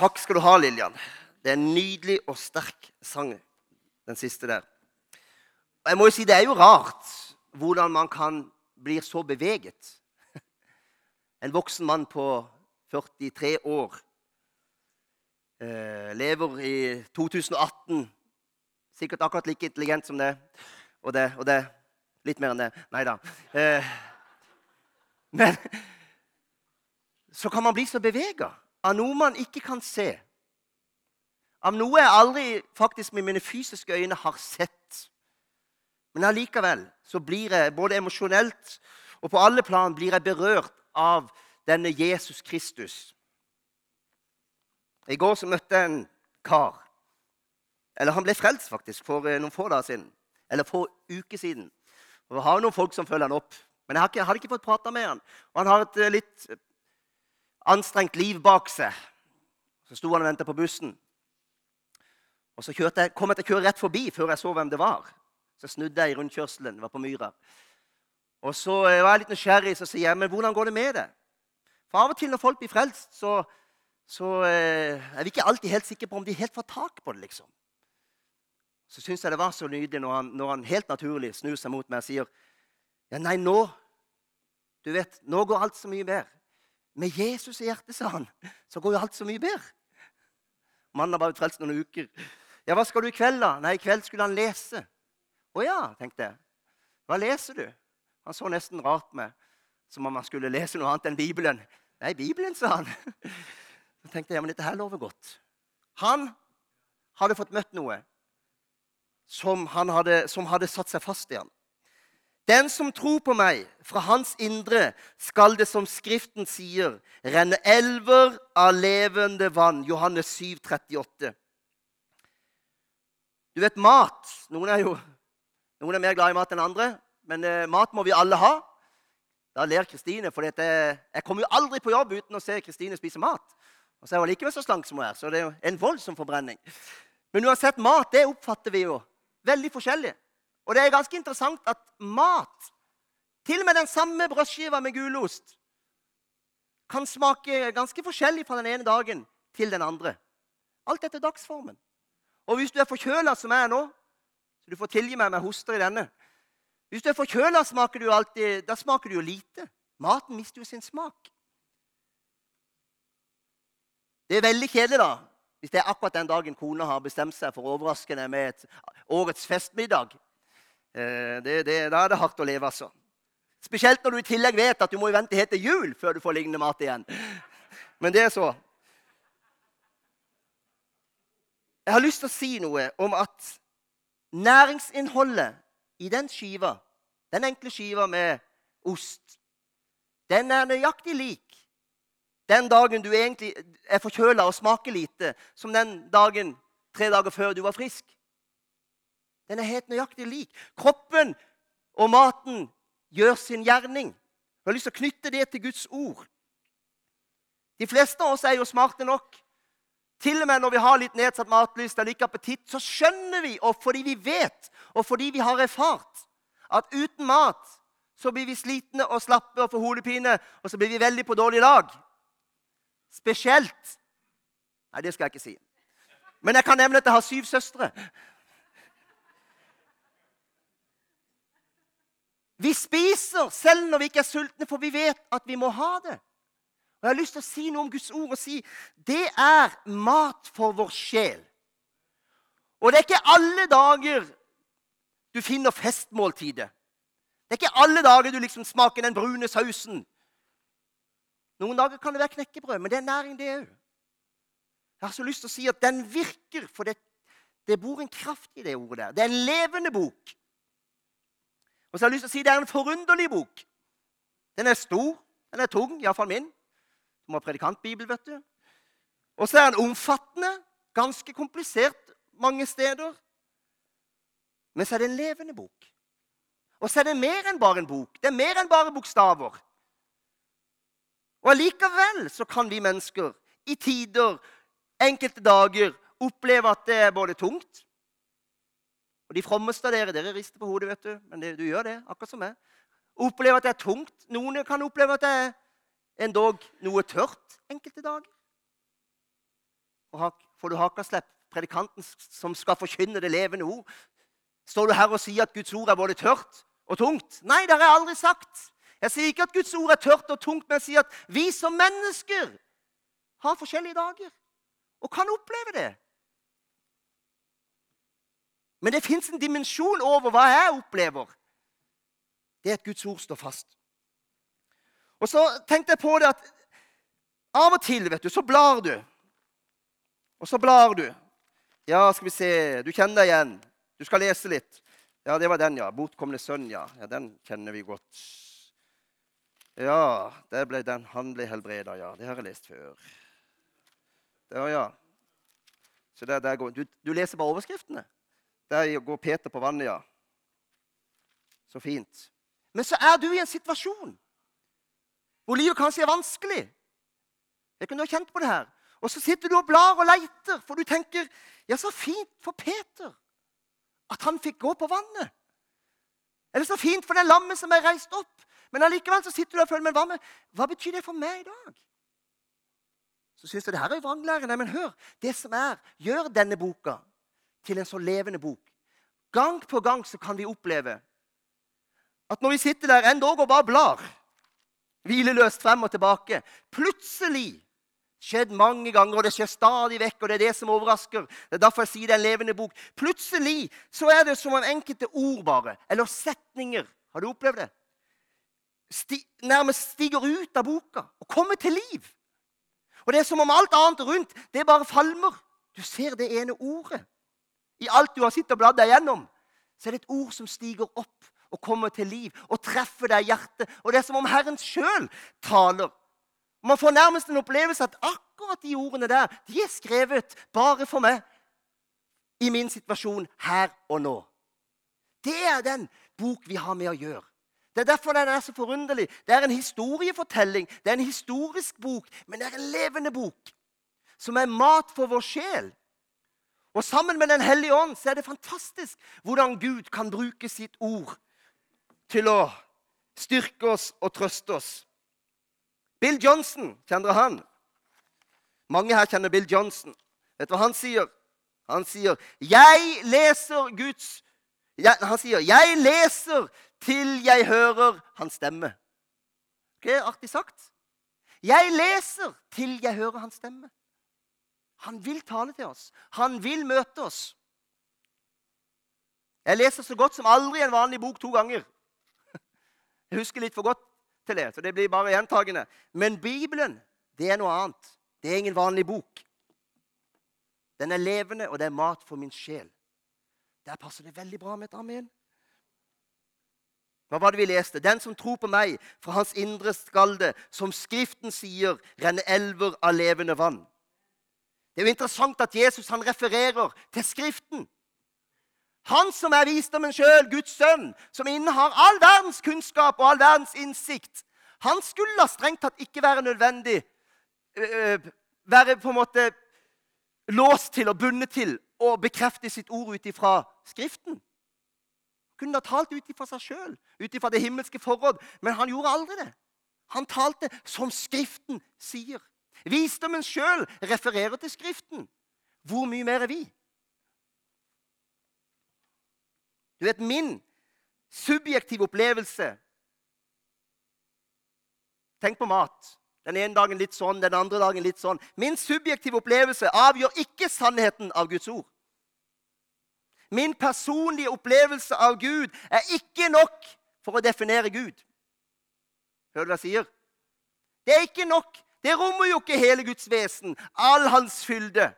Takk skal du ha, Lillian. Det er en nydelig og sterk sang, den siste der. Og jeg må jo si, Det er jo rart hvordan man kan bli så beveget. En voksen mann på 43 år eh, lever i 2018. Sikkert akkurat like intelligent som det. Og det, og det. Litt mer enn det. Nei da. Eh, men så kan man bli så bevega av noe man ikke kan se. Av noe jeg aldri faktisk med mine fysiske øyne har sett. Men allikevel så blir jeg både emosjonelt og på alle plan blir jeg berørt av denne Jesus Kristus. I går så møtte jeg en kar. Eller han ble frelst faktisk for eh, noen få dager siden. Eller få uker siden. Og Vi har noen folk som følger han opp. Men jeg hadde ikke, fått prata med han. Og han har et eh, litt anstrengt liv bak seg. Så sto han og ventet på bussen. Og Så jeg, kom jeg til å kjøre rett forbi før jeg så hvem det var. Så snudde jeg i rundkjørselen. Var på Myra. Og så eh, var jeg litt nysgjerrig, så sier jeg, men hvordan går det med det? For av og til når folk blir frelst, så, så eh, er vi ikke alltid helt sikre på om de helt får tak på det. liksom. Så syns jeg det var så nydelig når han, når han, helt naturlig snur seg mot meg og sier ja, nei, nå du vet, nå går alt så mye bedre. Med Jesus i hjertet, sa han, så går jo alt så mye bedre. Mannen har bare vært frelst noen uker. Ja, hva skal du i kveld, da? Nei, i kveld skulle han lese. Å ja, tenkte jeg. Hva leser du? Han så nesten rart meg, som om han skulle lese noe annet enn Bibelen. Nei, Bibelen, sa han. Så tenkte jeg ja, men dette her lover godt. Han hadde fått møtt noe som, hadde, som hadde satt seg fast i ham. Den som tror på meg, fra hans indre skal det, som Skriften sier, renne elver av levende vann. Johannes 7, 38. Du vet, mat Noen er jo noen er mer glad i mat enn andre, men eh, mat må vi alle ha. Da ler Kristine, for dette, jeg kommer jo aldri på jobb uten å se Kristine spise mat. Og så er hun likevel så slank som hun er, så det er jo en voldsom forbrenning. Men uansett, mat det oppfatter vi jo veldig forskjellig. Og det er ganske interessant at mat, til og med den samme brødskiva med gulost, kan smake ganske forskjellig fra den ene dagen til den andre. Alt etter dagsformen. Og hvis du er forkjøla som jeg er nå, så du får tilgi meg om jeg hoster i denne Hvis du er forkjøla, smaker du alltid, da smaker du jo lite. Maten mister jo sin smak. Det er veldig kjedelig da, hvis det er akkurat den dagen kona har bestemt seg for å overraske deg med et årets festmiddag. Eh, det, det, da er det hardt å leve, altså. Spesielt når du i tillegg vet at du må vente helt til jul før du får lignende mat igjen. Men det er så. Jeg har lyst til å si noe om at næringsinnholdet i den skiva, den enkle skiva med ost, den er nøyaktig lik den dagen du egentlig er forkjøla og smaker lite, som den dagen tre dager før du var frisk. Den er helt nøyaktig lik. Kroppen og maten gjør sin gjerning. Jeg har lyst til å knytte det til Guds ord. De fleste av oss er jo smarte nok. Til og med når vi har litt nedsatt matlyst eller ikke appetitt, så skjønner vi, og fordi vi vet, og fordi vi har erfart, at uten mat så blir vi slitne og slappe og får hodepine, og så blir vi veldig på dårlig lag. Spesielt Nei, det skal jeg ikke si. Men jeg kan nevne at jeg har syv søstre. Vi spiser selv når vi ikke er sultne, for vi vet at vi må ha det. Og Jeg har lyst til å si noe om Guds ord og si det er mat for vår sjel. Og det er ikke alle dager du finner festmåltidet. Det er ikke alle dager du liksom smaker den brune sausen. Noen dager kan det være knekkebrød, men det er næring, det òg. Jeg har så lyst til å si at den virker, for det, det bor en kraft i det ordet der. Det er en levende bok. Og så har jeg lyst til å si det er en forunderlig bok. Den er stor, den er tung, iallfall min. Du må ha predikantbibel, vet du. Og så er den omfattende, ganske komplisert mange steder. Men så er det en levende bok. Og så er det mer enn bare en bok. Det er mer enn bare bokstaver. Og allikevel så kan vi mennesker i tider, enkelte dager, oppleve at det er både tungt og De frommeste av dere dere rister på hodet, vet du, men det, du gjør det, akkurat som meg. Opplever at det er tungt. Noen kan oppleve at det er endog noe tørt enkelte dager. får du hakaslepp. Predikanten som skal forkynne det levende ord. Står du her og sier at Guds ord er både tørt og tungt? Nei, det har jeg aldri sagt. Jeg sier ikke at Guds ord er tørt og tungt, men jeg sier at vi som mennesker har forskjellige dager og kan oppleve det. Men det fins en dimensjon over hva jeg opplever. Det er at Guds ord står fast. Og så tenkte jeg på det at av og til vet du, så blar du. Og så blar du. Ja, skal vi se Du kjenner deg igjen. Du skal lese litt. Ja, det var den, ja. 'Bortkomne sønn', ja. ja. Den kjenner vi godt. Ja, der ble den. Han ble helbreda, ja. Det har jeg lest før. Der, ja. Så der, der går, du, du leser bare overskriftene. Der går Peter på vannet, ja. Så fint. Men så er du i en situasjon hvor livet kanskje er vanskelig. Jeg kunne ha kjent på det her. Og så sitter du og blar og leiter, for du tenker ja, så fint for Peter at han fikk gå på vannet. Eller så fint for den lammen som er reist opp. Men allikevel så sitter du og føler men hva, hva betyr det for meg i dag? Så syns jeg det her er vranglære. Nei, men hør. Det som er, gjør denne boka til en så levende bok. Gang på gang så kan vi oppleve at når vi sitter der endog og bare blar, hvileløst frem og tilbake Plutselig skjedd mange ganger, og det skjer stadig vekk. og Det er det som overrasker. Det er derfor jeg sier det er en levende bok. Plutselig så er det som om enkelte ord bare, eller setninger Har du opplevd det? Sti, nærmest stiger ut av boka og kommer til liv. Og det er som om alt annet rundt det bare falmer. Du ser det ene ordet. I alt du har sittet og bladd deg gjennom, så er det et ord som stiger opp og kommer til liv og treffer deg i hjertet. Og det er som om Herren sjøl taler. Man får nærmest en opplevelse at akkurat de ordene der de er skrevet bare for meg i min situasjon her og nå. Det er den bok vi har med å gjøre. Det er derfor den er så forunderlig. Det er en historiefortelling, det er en historisk bok, men det er en levende bok som er mat for vår sjel. Og sammen med Den hellige ånd så er det fantastisk hvordan Gud kan bruke sitt ord til å styrke oss og trøste oss. Bill Johnson, kjenner dere han? Mange her kjenner Bill Johnson. Vet du hva han sier? Han sier 'Jeg leser Guds Han sier 'Jeg leser til jeg hører hans stemme'. Det er artig sagt. Jeg leser til jeg hører hans stemme. Han vil tale til oss. Han vil møte oss. Jeg leser så godt som aldri en vanlig bok to ganger. Jeg husker litt for godt til det, så det blir bare gjentagende. Men Bibelen, det er noe annet. Det er ingen vanlig bok. Den er levende, og det er mat for min sjel. Der passer det veldig bra med et amen. Hva var det vi leste? Den som tror på meg, fra hans indre skalde, som Skriften sier, renner elver av levende vann. Det er jo interessant at Jesus han refererer til Skriften. Han som er visdommen sjøl, Guds sønn, som innehar all verdens kunnskap og all verdens innsikt. Han skulle strengt tatt ikke være nødvendig være på en måte låst til og bundet til å bekrefte sitt ord ut ifra Skriften. Kunne ha talt ut ifra seg sjøl, ut ifra det himmelske forråd, men han gjorde aldri det. Han talte som Skriften sier. Visdommen sjøl refererer til Skriften. Hvor mye mer er vi? Du vet, min subjektive opplevelse Tenk på mat. Den ene dagen litt sånn, den andre dagen litt sånn. Min subjektive opplevelse avgjør ikke sannheten av Guds ord. Min personlige opplevelse av Gud er ikke nok for å definere Gud. Hører du hva jeg sier? Det er ikke nok. Det rommer jo ikke hele Guds vesen, all hans fylde.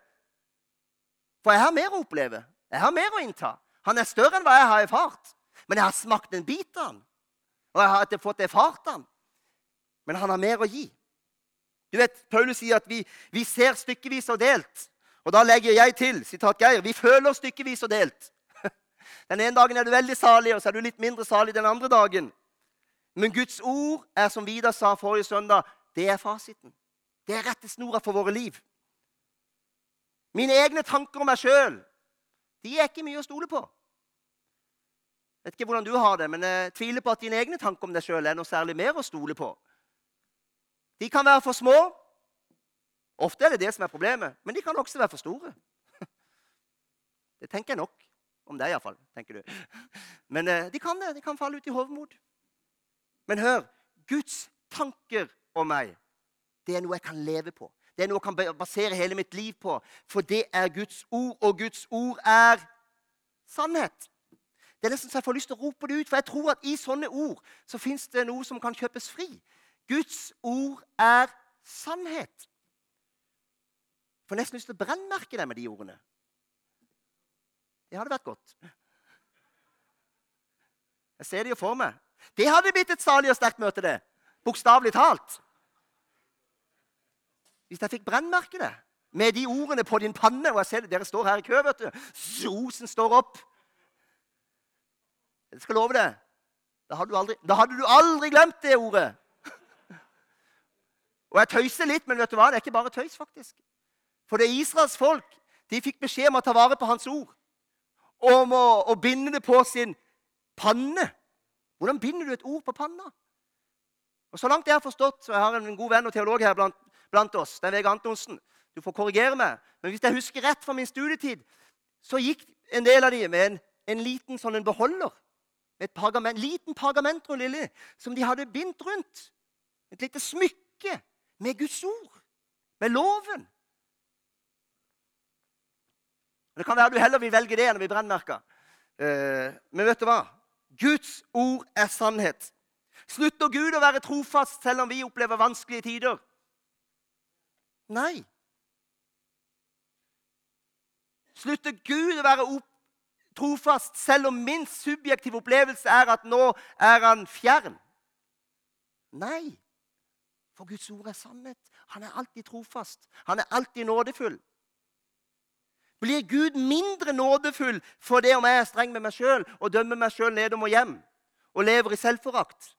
For jeg har mer å oppleve. Jeg har mer å innta. Han er større enn hva jeg har erfart. Men jeg har smakt en bit av han. Og jeg har fått erfart han. Men han har mer å gi. Du vet, Paulus sier at vi, vi ser stykkevis og delt. Og da legger jeg til sitat Geir, vi føler stykkevis og delt. Den ene dagen er du veldig salig, og så er du litt mindre salig den andre dagen. Men Guds ord er, som Vidar sa forrige søndag, det er fasiten. Det er rettesnora for våre liv. Mine egne tanker om meg sjøl de er ikke mye å stole på. Jeg vet ikke hvordan du har det, men jeg tviler på at dine egne tanker om deg sjøl er noe særlig mer å stole på. De kan være for små, Ofte er det det som er problemet, men de kan også være for store. Det tenker jeg nok om deg, iallfall. Men eh, de kan det. De kan falle ut i hovmod. Men hør Guds tanker om meg, det er noe jeg kan leve på. Det er noe jeg kan basere hele mitt liv på. For det er Guds ord, og Guds ord er sannhet. Det er nesten så jeg får lyst til å rope det ut, for jeg tror at i sånne ord så fins det noe som kan kjøpes fri. Guds ord er sannhet. Jeg får nesten lyst til å brennmerke deg med de ordene. Det hadde vært godt. Jeg ser det jo for meg. Det hadde blitt et salig og sterkt møte, det. Bokstavelig talt. Hvis jeg fikk brennmerkene med de ordene på din panne og jeg ser det, Dere står her i kø, vet du. Rosen står opp. Jeg skal love det. Da hadde, aldri, da hadde du aldri glemt det ordet. Og jeg tøyser litt, men vet du hva? det er ikke bare tøys, faktisk. For det er Israels folk de fikk beskjed om å ta vare på hans ord. Om å, å binde det på sin panne. Hvordan binder du et ord på panna? Og Så langt jeg har forstått, så jeg har en god venn og teolog her blant, blant oss, er Vegard Antonsen. Du får korrigere meg. Men hvis jeg husker rett fra min studietid, så gikk en del av de med en, en liten sånn en beholder. Et pergament, liten pergamentrulle som de hadde bindt rundt. Et lite smykke med Guds ord, med loven. Det kan være du heller vil velge det enn å bli brennmerka. Eh, men vet du hva? Guds ord er sannhet. Slutter Gud å være trofast selv om vi opplever vanskelige tider? Nei. Slutter Gud å være trofast selv om min subjektive opplevelse er at nå er han fjern? Nei. For Guds ord er sannhet. Han er alltid trofast. Han er alltid nådefull. Blir Gud mindre nådefull for det om jeg er streng med meg sjøl og dømmer meg sjøl nedom og hjem og lever i selvforakt?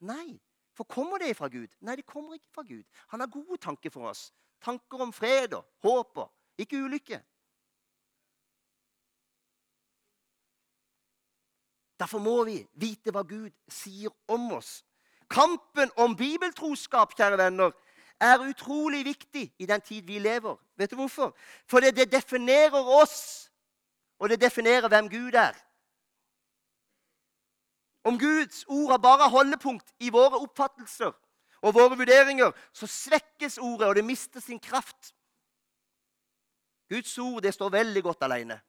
Nei. For kommer det fra Gud? Nei, det kommer ikke fra Gud. Han har gode tanker for oss. Tanker om fred og håp og ikke ulykke. Derfor må vi vite hva Gud sier om oss. Kampen om bibeltroskap, kjære venner, er utrolig viktig i den tid vi lever. Vet du hvorfor? Fordi det definerer oss, og det definerer hvem Gud er. Om Guds ord er bare holdepunkt i våre oppfattelser og våre vurderinger, så svekkes ordet, og det mister sin kraft. Guds ord det står veldig godt alene.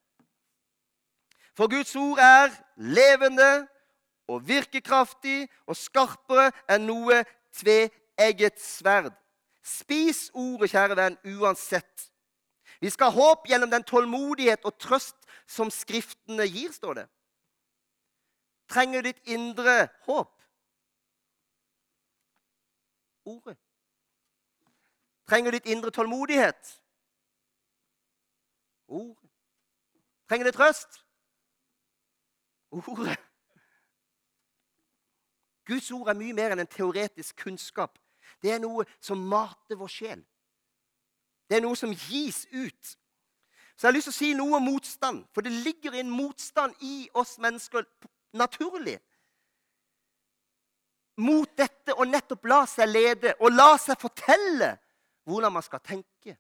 For Guds ord er levende og virkekraftig og skarpere enn noe tveegget sverd. Spis ordet, kjære venn, uansett. Vi skal ha håp gjennom den tålmodighet og trøst som Skriftene gir, står det. Trenger ditt indre håp? Ordet. Trenger ditt indre tålmodighet? Ordet. Trenger det trøst? Ordet. Guds ord er mye mer enn en teoretisk kunnskap. Det er noe som mater vår sjel. Det er noe som gis ut. Så jeg har lyst til å si noe om motstand, for det ligger en motstand i oss mennesker naturlig. Mot dette å nettopp la seg lede og la seg fortelle hvordan man skal tenke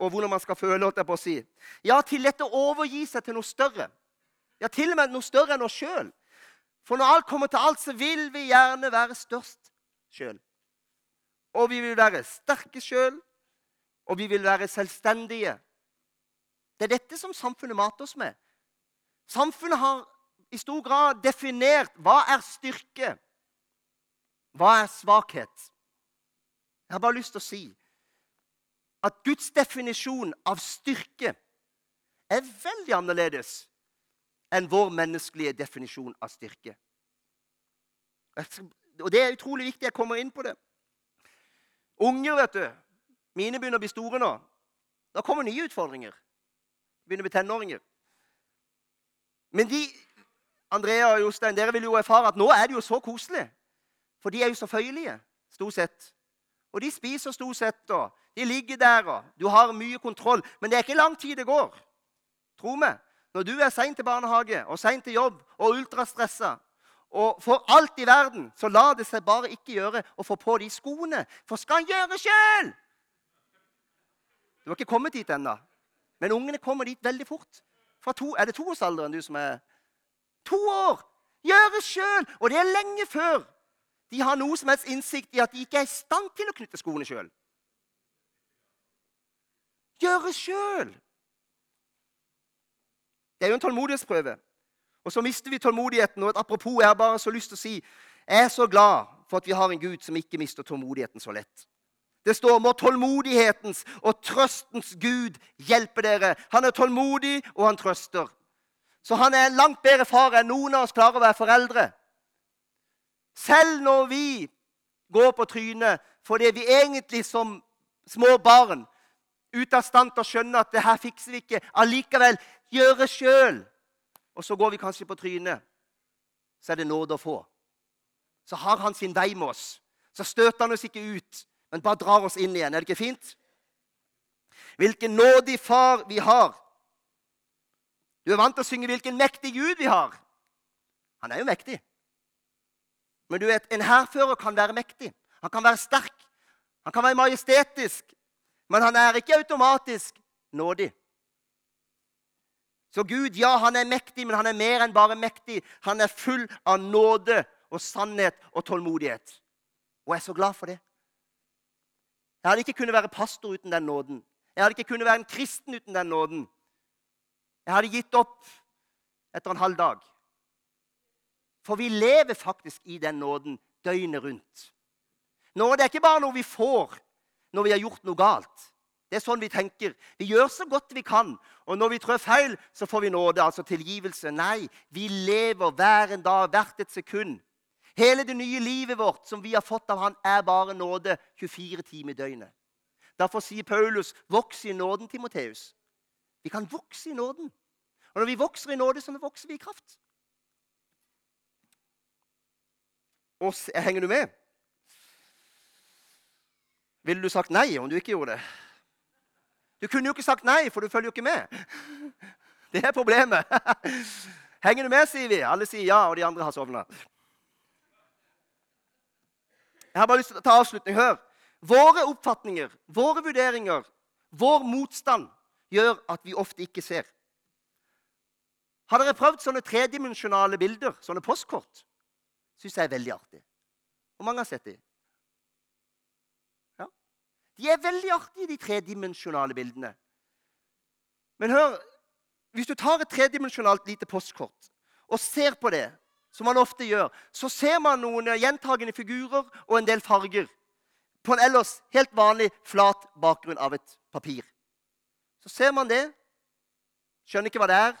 og hvordan man skal føle. jeg på å si. Ja, til dette å overgi seg til noe større. Ja, til og med noe større enn oss sjøl. For når alt kommer til alt, så vil vi gjerne være størst sjøl. Og vi vil være sterke sjøl, og vi vil være selvstendige. Det er dette som samfunnet mater oss med. Samfunnet har i stor grad definert hva er styrke, hva er svakhet. Jeg har bare lyst til å si at Guds definisjon av styrke er veldig annerledes enn vår menneskelige definisjon av styrke. Og Det er utrolig viktig. Jeg kommer inn på det. Unger, vet du. Mine begynner å bli store nå. Da kommer nye utfordringer. Begynner å bli tenåringer. Men de, Andrea og Jostein, dere vil jo erfare at nå er det jo så koselig. For de er jo så føyelige, stort sett. Og de spiser stort sett, og de ligger der, og du har mye kontroll. Men det er ikke lang tid det går. Tro meg. Når du er sein til barnehage og sein til jobb og ultrastressa og for alt i verden så lar det seg bare ikke gjøre å få på de skoene. For skal han gjøre sjøl! Du har ikke kommet dit ennå. Men ungene kommer dit veldig fort. Fra to, er det toårsalderen du som er To år! Gjøre sjøl! Og det er lenge før de har noe som helst innsikt i at de ikke er i stand til å knytte skoene sjøl. Gjøre sjøl! Det er jo en tålmodighetsprøve. Og så mister vi tålmodigheten. Og et apropos, jeg har bare så lyst til å si jeg er så glad for at vi har en Gud som ikke mister tålmodigheten så lett. Det står må tålmodighetens og trøstens Gud hjelpe dere. Han er tålmodig, og han trøster. Så han er en langt bedre far enn noen av oss klarer å være foreldre. Selv når vi går på trynet fordi vi egentlig som små barn ute av stand til å skjønne at det her fikser vi ikke, allikevel gjøre sjøl. Og så går vi kanskje på trynet. Så er det nåde å få. Så har han sin vei med oss. Så støter han oss ikke ut, men bare drar oss inn igjen. Er det ikke fint? Hvilken nådig far vi har. Du er vant til å synge 'Hvilken mektig Gud vi har'. Han er jo mektig. Men du vet, en hærfører kan være mektig. Han kan være sterk. Han kan være majestetisk. Men han er ikke automatisk nådig. Så Gud, ja, han er mektig, men han er mer enn bare mektig. Han er full av nåde og sannhet og tålmodighet. Og jeg er så glad for det. Jeg hadde ikke kunnet være pastor uten den nåden. Jeg hadde ikke kunnet være en kristen uten den nåden. Jeg hadde gitt opp etter en halv dag. For vi lever faktisk i den nåden døgnet rundt. Nåde er ikke bare noe vi får når vi har gjort noe galt. Det er sånn vi tenker. Vi gjør så godt vi kan. Og når vi trår feil, så får vi nåde, altså tilgivelse. Nei, vi lever hver en dag, hvert et sekund. Hele det nye livet vårt som vi har fått av Han, er bare nåde 24 timer i døgnet. Derfor sier Paulus, 'Voks i nåden, Timoteus'. Vi kan vokse i nåden. Og når vi vokser i nåde, så vokser vi i kraft. Og Henger du med? Ville du sagt nei om du ikke gjorde det? Du kunne jo ikke sagt nei, for du følger jo ikke med. Det er problemet. Henger du med, sier vi. Alle sier ja, og de andre har sovna. Jeg har bare lyst til å ta avslutning. Hør. Våre oppfatninger, våre vurderinger, vår motstand gjør at vi ofte ikke ser. Har dere prøvd sånne tredimensjonale bilder, sånne postkort? Syns jeg er veldig artig. Hvor mange har sett de? Ja. De er veldig artige, de tredimensjonale bildene. Men hør, hvis du tar et tredimensjonalt lite postkort og ser på det, som man ofte gjør, så ser man noen gjentagende figurer og en del farger på en ellers helt vanlig flat bakgrunn av et papir. Så ser man det, skjønner ikke hva det er,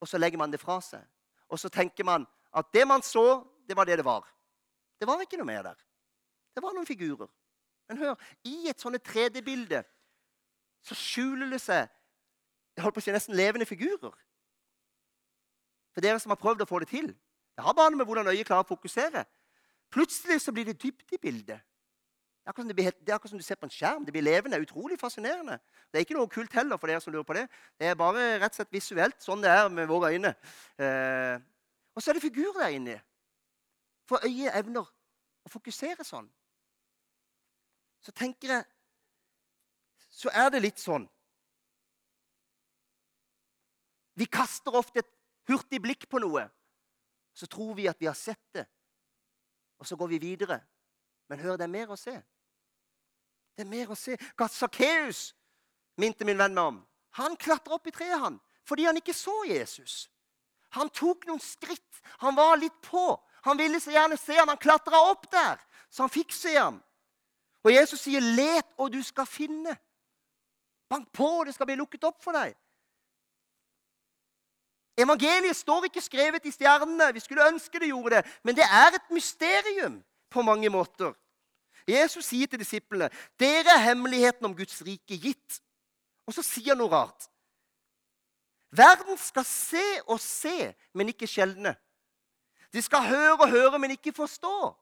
og så legger man det fra seg. Og så tenker man at det man så, det var det det var. Det var ikke noe mer der. Det var noen figurer. Men hør, i et sånt 3D-bilde så skjuler det seg jeg holdt på å si nesten levende figurer. For dere som har prøvd å få det til. Det har bare med hvordan øyet klarer å fokusere. Plutselig så blir det dybde i bildet. Akkurat det, det er akkurat som du ser på en skjerm. Det blir levende. Utrolig fascinerende. Det er ikke noe kult heller, for dere som lurer på det. Det er bare rett og slett visuelt. Sånn det er med våre øyne. Eh, og så er det figurer der inni. For øyet evner å fokusere sånn. Så tenker jeg Så er det litt sånn Vi kaster ofte et hurtig blikk på noe. Så tror vi at vi har sett det, og så går vi videre. Men hør, det er mer å se. Det er mer å se. Hva Sakkeus minte min venn meg om. Han klatra opp i treet han, fordi han ikke så Jesus. Han tok noen skritt. Han var litt på. Han ville så gjerne se ham. Han klatra opp der, så han fikk se ham. Og Jesus sier, 'Let, og du skal finne'. Bank på, og det skal bli lukket opp for deg. Evangeliet står ikke skrevet i stjernene. Vi skulle ønske det gjorde det. Men det er et mysterium på mange måter. Jesus sier til disiplene, 'Dere er hemmeligheten om Guds rike gitt.' Og så sier han noe rart. Verden skal se og se, men ikke skjelne. De skal høre og høre, men ikke forstå.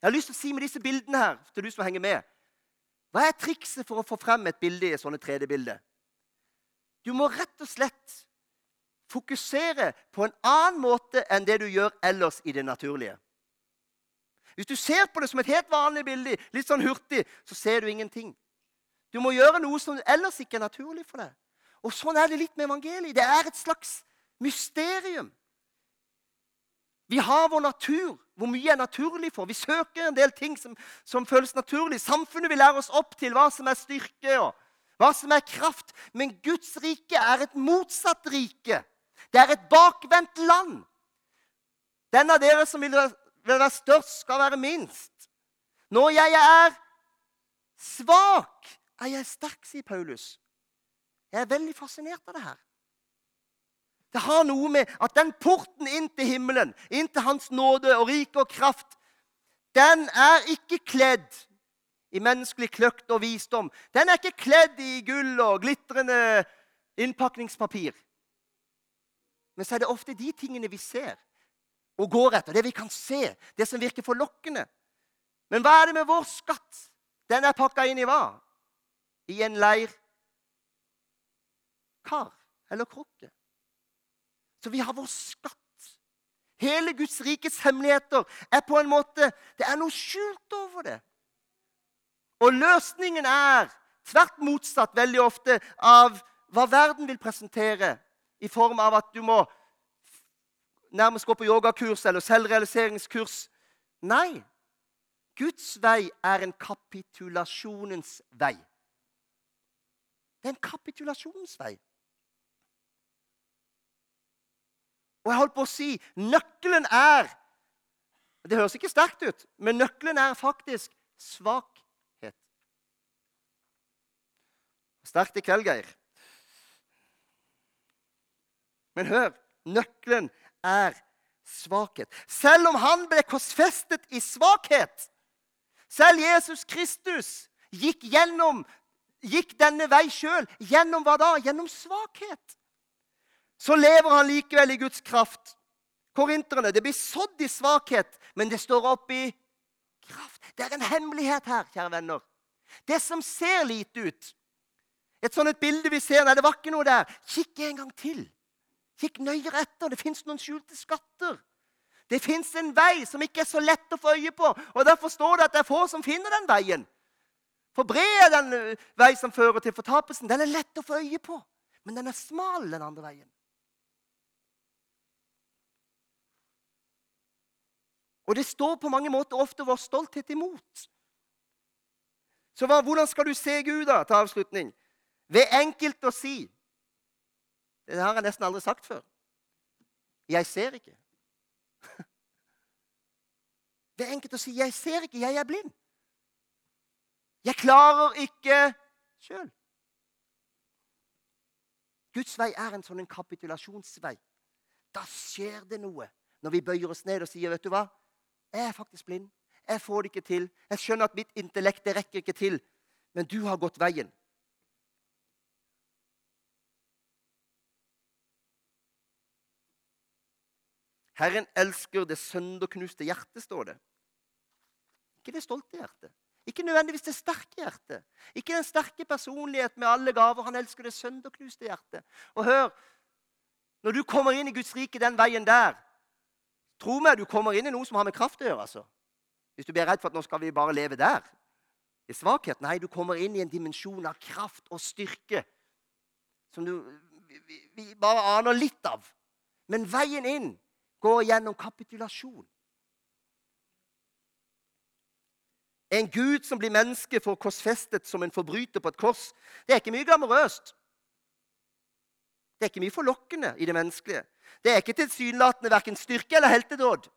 Jeg har lyst til å si med disse bildene her, til du som henger med Hva er trikset for å få frem et bilde i sånne sånt 3D-bilde? Du må rett og slett fokusere på en annen måte enn det du gjør ellers i det naturlige. Hvis du ser på det som et helt vanlig bilde, litt sånn hurtig, så ser du ingenting. Du må gjøre noe som ellers ikke er naturlig for deg. Og sånn er det litt med evangeliet. Det er et slags mysterium. Vi har vår natur. Hvor mye er naturlig for? Vi søker en del ting som, som føles naturlig. Samfunnet vil lære oss opp til hva som er styrke og hva som er kraft. Men Guds rike er et motsatt rike. Det er et bakvendt land. Den av dere som vil være størst, skal være minst. Når jeg er svak, er jeg sterk, sier Paulus. Jeg er veldig fascinert av det her. Det har noe med at den porten inn til himmelen, inn til Hans nåde og rike og kraft, den er ikke kledd i menneskelig kløkt og visdom. Den er ikke kledd i gull og glitrende innpakningspapir. Men så er det ofte de tingene vi ser og går etter. Det vi kan se, det som virker forlokkende. Men hva er det med vår skatt? Den er pakka inn i hva? I en leir kar eller krukke. Så vi har vår skatt. Hele Guds rikes hemmeligheter er på en måte Det er noe skjult over det. Og løsningen er tvert motsatt veldig ofte av hva verden vil presentere i form av at du må nærmest gå på yogakurs eller selvrealiseringskurs. Nei. Guds vei er en kapitulasjonens vei. Det er en kapitulasjonens vei. Og jeg holdt på å si nøkkelen er Det høres ikke sterkt ut, men nøkkelen er faktisk svakhet. Sterkt i kveld, Geir. Men hør nøkkelen er svakhet. Selv om han ble korsfestet i svakhet Selv Jesus Kristus gikk gjennom gikk denne vei sjøl. Gjennom hva da? Gjennom svakhet. Så lever han likevel i Guds kraft. Korinterne, Det blir sådd i svakhet, men det står opp i kraft. Det er en hemmelighet her, kjære venner. Det som ser lite ut Et sånt et bilde vi ser Nei, det var ikke noe der. Kikk en gang til. Kikk nøyere etter. Det fins noen skjulte skatter. Det fins en vei som ikke er så lett å få øye på. og Derfor står det at det er få som finner den veien. For bred er den eh, vei som fører til fortapelsen. Den er lett å få øye på, men den er smal den andre veien. Og det står på mange måter ofte vår stolthet imot. Så hva, hvordan skal du se Gud da, til avslutning? Ved enkelt å si det har jeg nesten aldri sagt før. Jeg ser ikke. Det er enkelt å si 'jeg ser ikke, jeg er blind'. Jeg klarer ikke sjøl. Guds vei er en sånn kapitulasjonsvei. Da skjer det noe når vi bøyer oss ned og sier, 'Vet du hva? Jeg er faktisk blind. Jeg får det ikke til. Jeg skjønner at mitt intellekt det rekker ikke til. Men du har gått veien. Herren elsker det sønderknuste hjertet, står det. Ikke det stolte hjertet. Ikke nødvendigvis det sterke hjertet. Ikke den sterke personlighet med alle gaver. Han elsker det sønderknuste hjertet. Og hør, når du kommer inn i Guds rike den veien der Tro meg, du kommer inn i noe som har med kraft å gjøre. altså. Hvis du blir redd for at nå skal vi bare leve der. I svakhet. Nei, du kommer inn i en dimensjon av kraft og styrke som du vi, vi bare aner litt av. Men veien inn går gjennom kapitulasjon. En Gud som blir menneske, får korsfestet som en forbryter på et kors. Det er ikke mye glamorøst. Det er ikke mye forlokkende i det menneskelige. Det er ikke tilsynelatende verken styrke eller heltedåd.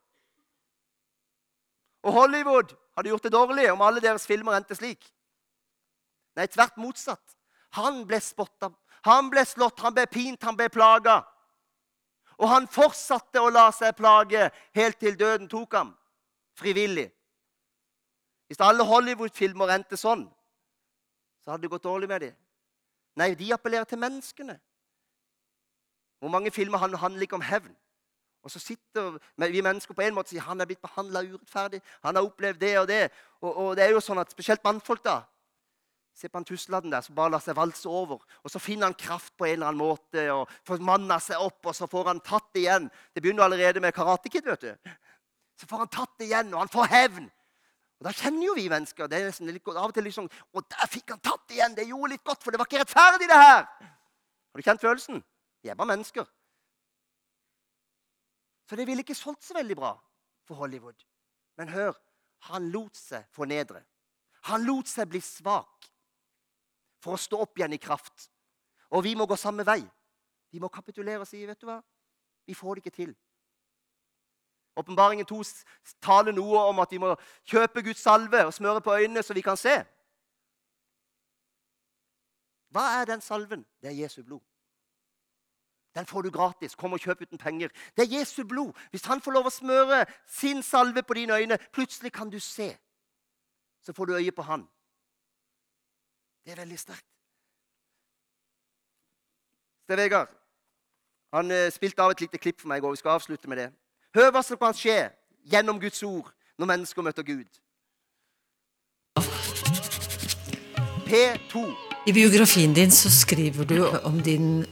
Og Hollywood hadde gjort det dårlig om alle deres filmer endte slik. Nei, tvert motsatt. Han ble spotta, han ble slått, han ble pint, han ble plaga. Og han fortsatte å la seg plage helt til døden tok ham. Frivillig. Hvis alle Hollywood-filmer endte sånn, så hadde det gått dårlig med dem. Nei, de appellerer til menneskene. Hvor mange filmer handler ikke om hevn? Og så sitter vi mennesker på en måte og sier han er blitt behandla urettferdig. Han har opplevd det og det. Og, og, det er jo sånn at Spesielt mannfolk. da, Se på han tusladden der som bare lar seg valse over. Og Så finner han kraft på en eller annen måte og får manna seg opp, og så får han tatt igjen. Det begynner allerede med Karate Kid. vet du. Så får han tatt igjen, og han får hevn. Og Da kjenner jo vi mennesker det er liksom litt av og til liksom, Og der fikk han tatt igjen! Det gjorde litt godt, for det var ikke rettferdig, det her! Har du kjent følelsen? Vi er bare mennesker. Så det ville ikke solgt så veldig bra for Hollywood. Men hør, han lot seg fornedre. Han lot seg bli svak for å stå opp igjen i kraft. Og vi må gå samme vei. Vi må kapitulere og si, vet du hva, vi får det ikke til. Åpenbaringen 2 taler noe om at vi må kjøpe Guds salve og smøre på øynene så vi kan se. Hva er den salven? Det er Jesu blod. Den får du gratis. Kom og kjøp uten penger. Det er Jesu blod. Hvis han får lov å smøre sin salve på dine øyne, plutselig kan du se. Så får du øye på han. Det er veldig sterkt. Sten Vegard han eh, spilte av et lite klipp for meg i går. Vi skal avslutte med det. Hør hva som kan skje gjennom Guds ord når mennesker møter Gud. P2. I biografien din så skriver du om din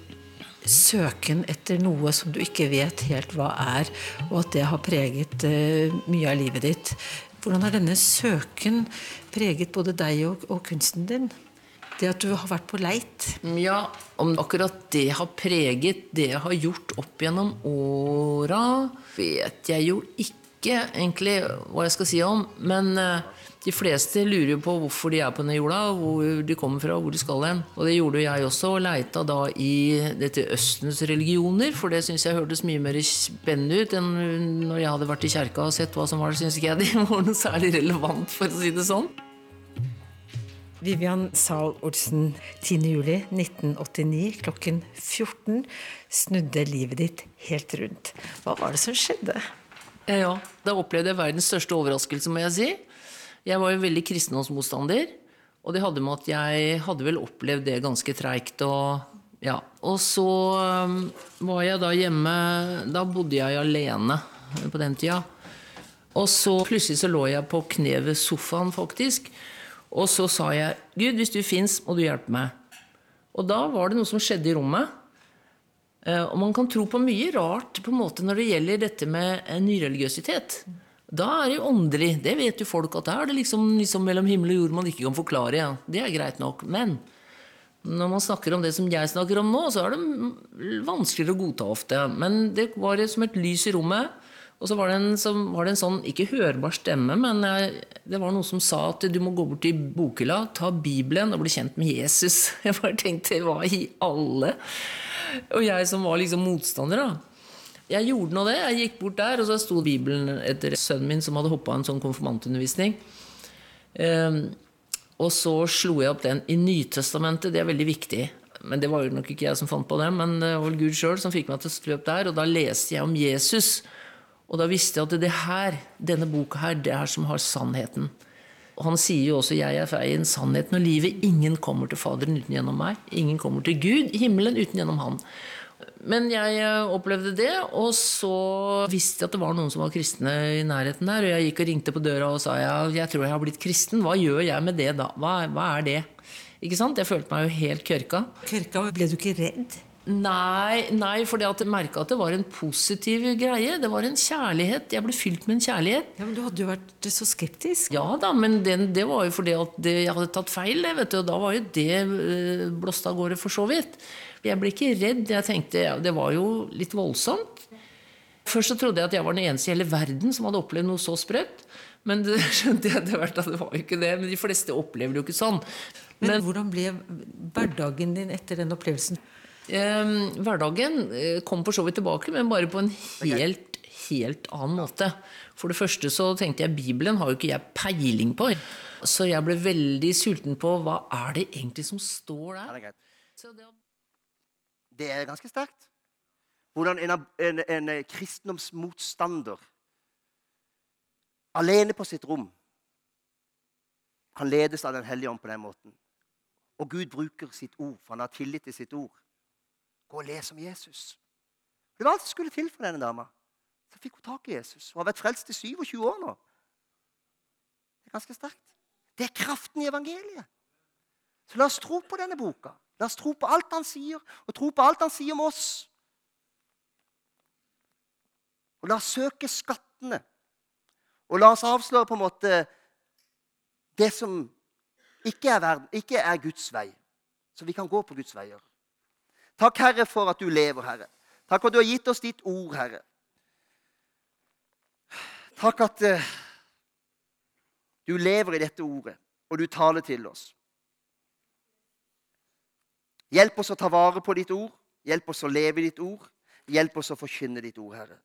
søken etter noe som du ikke vet helt hva er, og at det har preget uh, mye av livet ditt. Hvordan har denne søken preget både deg og, og kunsten din? Det at du har vært på leit? Ja, om akkurat det har preget det jeg har gjort opp gjennom åra, vet jeg jo ikke egentlig hva jeg skal si om. Men uh, de fleste lurer jo på hvorfor de er på denne jorda, hvor de kommer fra, hvor de skal hen. Og det gjorde jeg også, og leita da i dette Østens religioner, for det syns jeg hørtes mye mer spennende ut enn når jeg hadde vært i kjerka og sett hva som var, syns ikke jeg det var noe særlig relevant, for å si det sånn. Vivian Zahl Olsen, 10.07.1989 klokken 14 snudde livet ditt helt rundt. Hva var det som skjedde? Ja, ja. Da opplevde jeg verdens største overraskelse, må jeg si. Jeg var jo veldig kristendomsmotstander. Og det hadde med at jeg hadde vel opplevd det ganske treigt. Og, ja. og så um, var jeg da hjemme Da bodde jeg alene på den tida. Og så plutselig så lå jeg på kne ved sofaen, faktisk. Og så sa jeg, 'Gud, hvis du fins, må du hjelpe meg'. Og da var det noe som skjedde i rommet. Eh, og man kan tro på mye rart på en måte når det gjelder dette med nyreligiøsitet. Da er det jo åndelig. Det vet jo folk at det er det liksom, liksom mellom himmel og jord man ikke kan forklare. Ja. Det er greit nok. Men når man snakker om det som jeg snakker om nå, så er det vanskeligere å godta ofte. Men det var som et lys i rommet. Og så var en, så var det en sånn, ikke hørbar stemme, men jeg, det var noe som sa at du må gå bort til bokhylla, ta Bibelen og bli kjent med Jesus. Jeg bare tenkte hva i alle? Og jeg som var liksom motstander, da. Jeg gjorde nå det. Jeg gikk bort der, og så sto Bibelen etter sønnen min som hadde hoppa en sånn konfirmantundervisning. Um, og så slo jeg opp den i Nytestamentet. Det er veldig viktig. Men det var jo nok ikke jeg som fant på det, men det var vel Gud sjøl som fikk meg til å slå opp der. Og da leste jeg om Jesus. Og da visste jeg at det her, denne boka her, det er som har sannheten. Og han sier jo også 'jeg er veien, sannheten og livet'. Ingen kommer til Faderen uten gjennom meg. Ingen kommer til Gud himmelen uten gjennom Han. Men jeg eh, opplevde det, og så visste jeg at det var noen som var kristne i nærheten der. Og jeg gikk og ringte på døra og sa ja, jeg tror jeg har blitt kristen. Hva gjør jeg med det da? Hva, hva er det? Ikke sant? Jeg følte meg jo helt kørka. Kørka, Ble du ikke redd? Nei, nei for jeg merka at det var en positiv greie. Det var en kjærlighet. Jeg ble fylt med en kjærlighet. Ja, Men du hadde jo vært så skeptisk. Ja da, men det, det var jo fordi at det, jeg hadde tatt feil. Vet du, og da var jo det uh, blåst av gårde for så vidt. Jeg ble ikke redd. Jeg tenkte ja, Det var jo litt voldsomt. Først så trodde jeg at jeg var den eneste i hele verden som hadde opplevd noe så sprøtt. Men det skjønte jeg etter hvert at det var jo ikke det. Men de fleste opplever det jo ikke sånn. Men, men hvordan ble hverdagen din etter den opplevelsen? Eh, hverdagen kom for så vidt tilbake, men bare på en helt, helt annen måte. For det første så tenkte jeg Bibelen har jo ikke jeg peiling på. Så jeg ble veldig sulten på hva er det egentlig som står der. Det, er det er ganske sterkt. Hvordan en, en, en kristendomsmotstander alene på sitt rom kan ledes av Den hellige ånd på den måten. Og Gud bruker sitt ord, for han har tillit til sitt ord. Gå og les om Jesus. Det var alt som skulle til for denne dama. Så fikk hun tak i Jesus. Hun har vært frelst i 27 år nå. Det er ganske sterkt. Det er kraften i evangeliet. Så la oss tro på denne boka. La oss tro på alt han sier, og tro på alt han sier om oss. Og la oss søke skattene. Og la oss avsløre på en måte det som ikke er, verden, ikke er Guds vei, så vi kan gå på Guds veier. Takk, Herre, for at du lever, Herre. Takk for at du har gitt oss ditt ord, Herre. Takk at uh, du lever i dette ordet, og du taler til oss. Hjelp oss å ta vare på ditt ord. Hjelp oss å leve i ditt ord. Hjelp oss å forkynne ditt ord, Herre.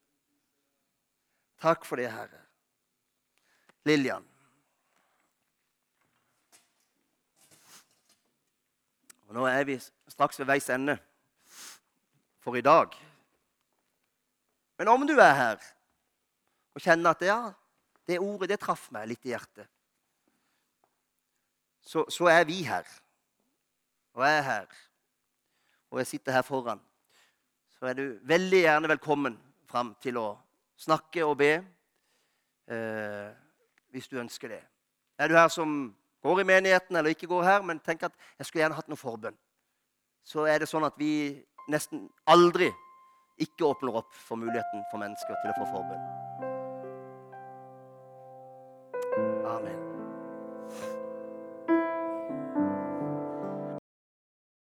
Takk for det, Herre. Lillian. Og Nå er vi straks ved veis ende for i dag. Men om du er her og kjenner at ja, det ordet det traff meg litt i hjertet, så, så er vi her. Og jeg er her. Og jeg sitter her foran. Så er du veldig gjerne velkommen fram til å snakke og be eh, hvis du ønsker det. Er du her som går i menigheten eller ikke går her, men tenker at jeg skulle gjerne hatt noe forbønn, så er det sånn at vi nesten aldri ikke åpner opp for muligheten for mennesker til å få forbønn. Amen.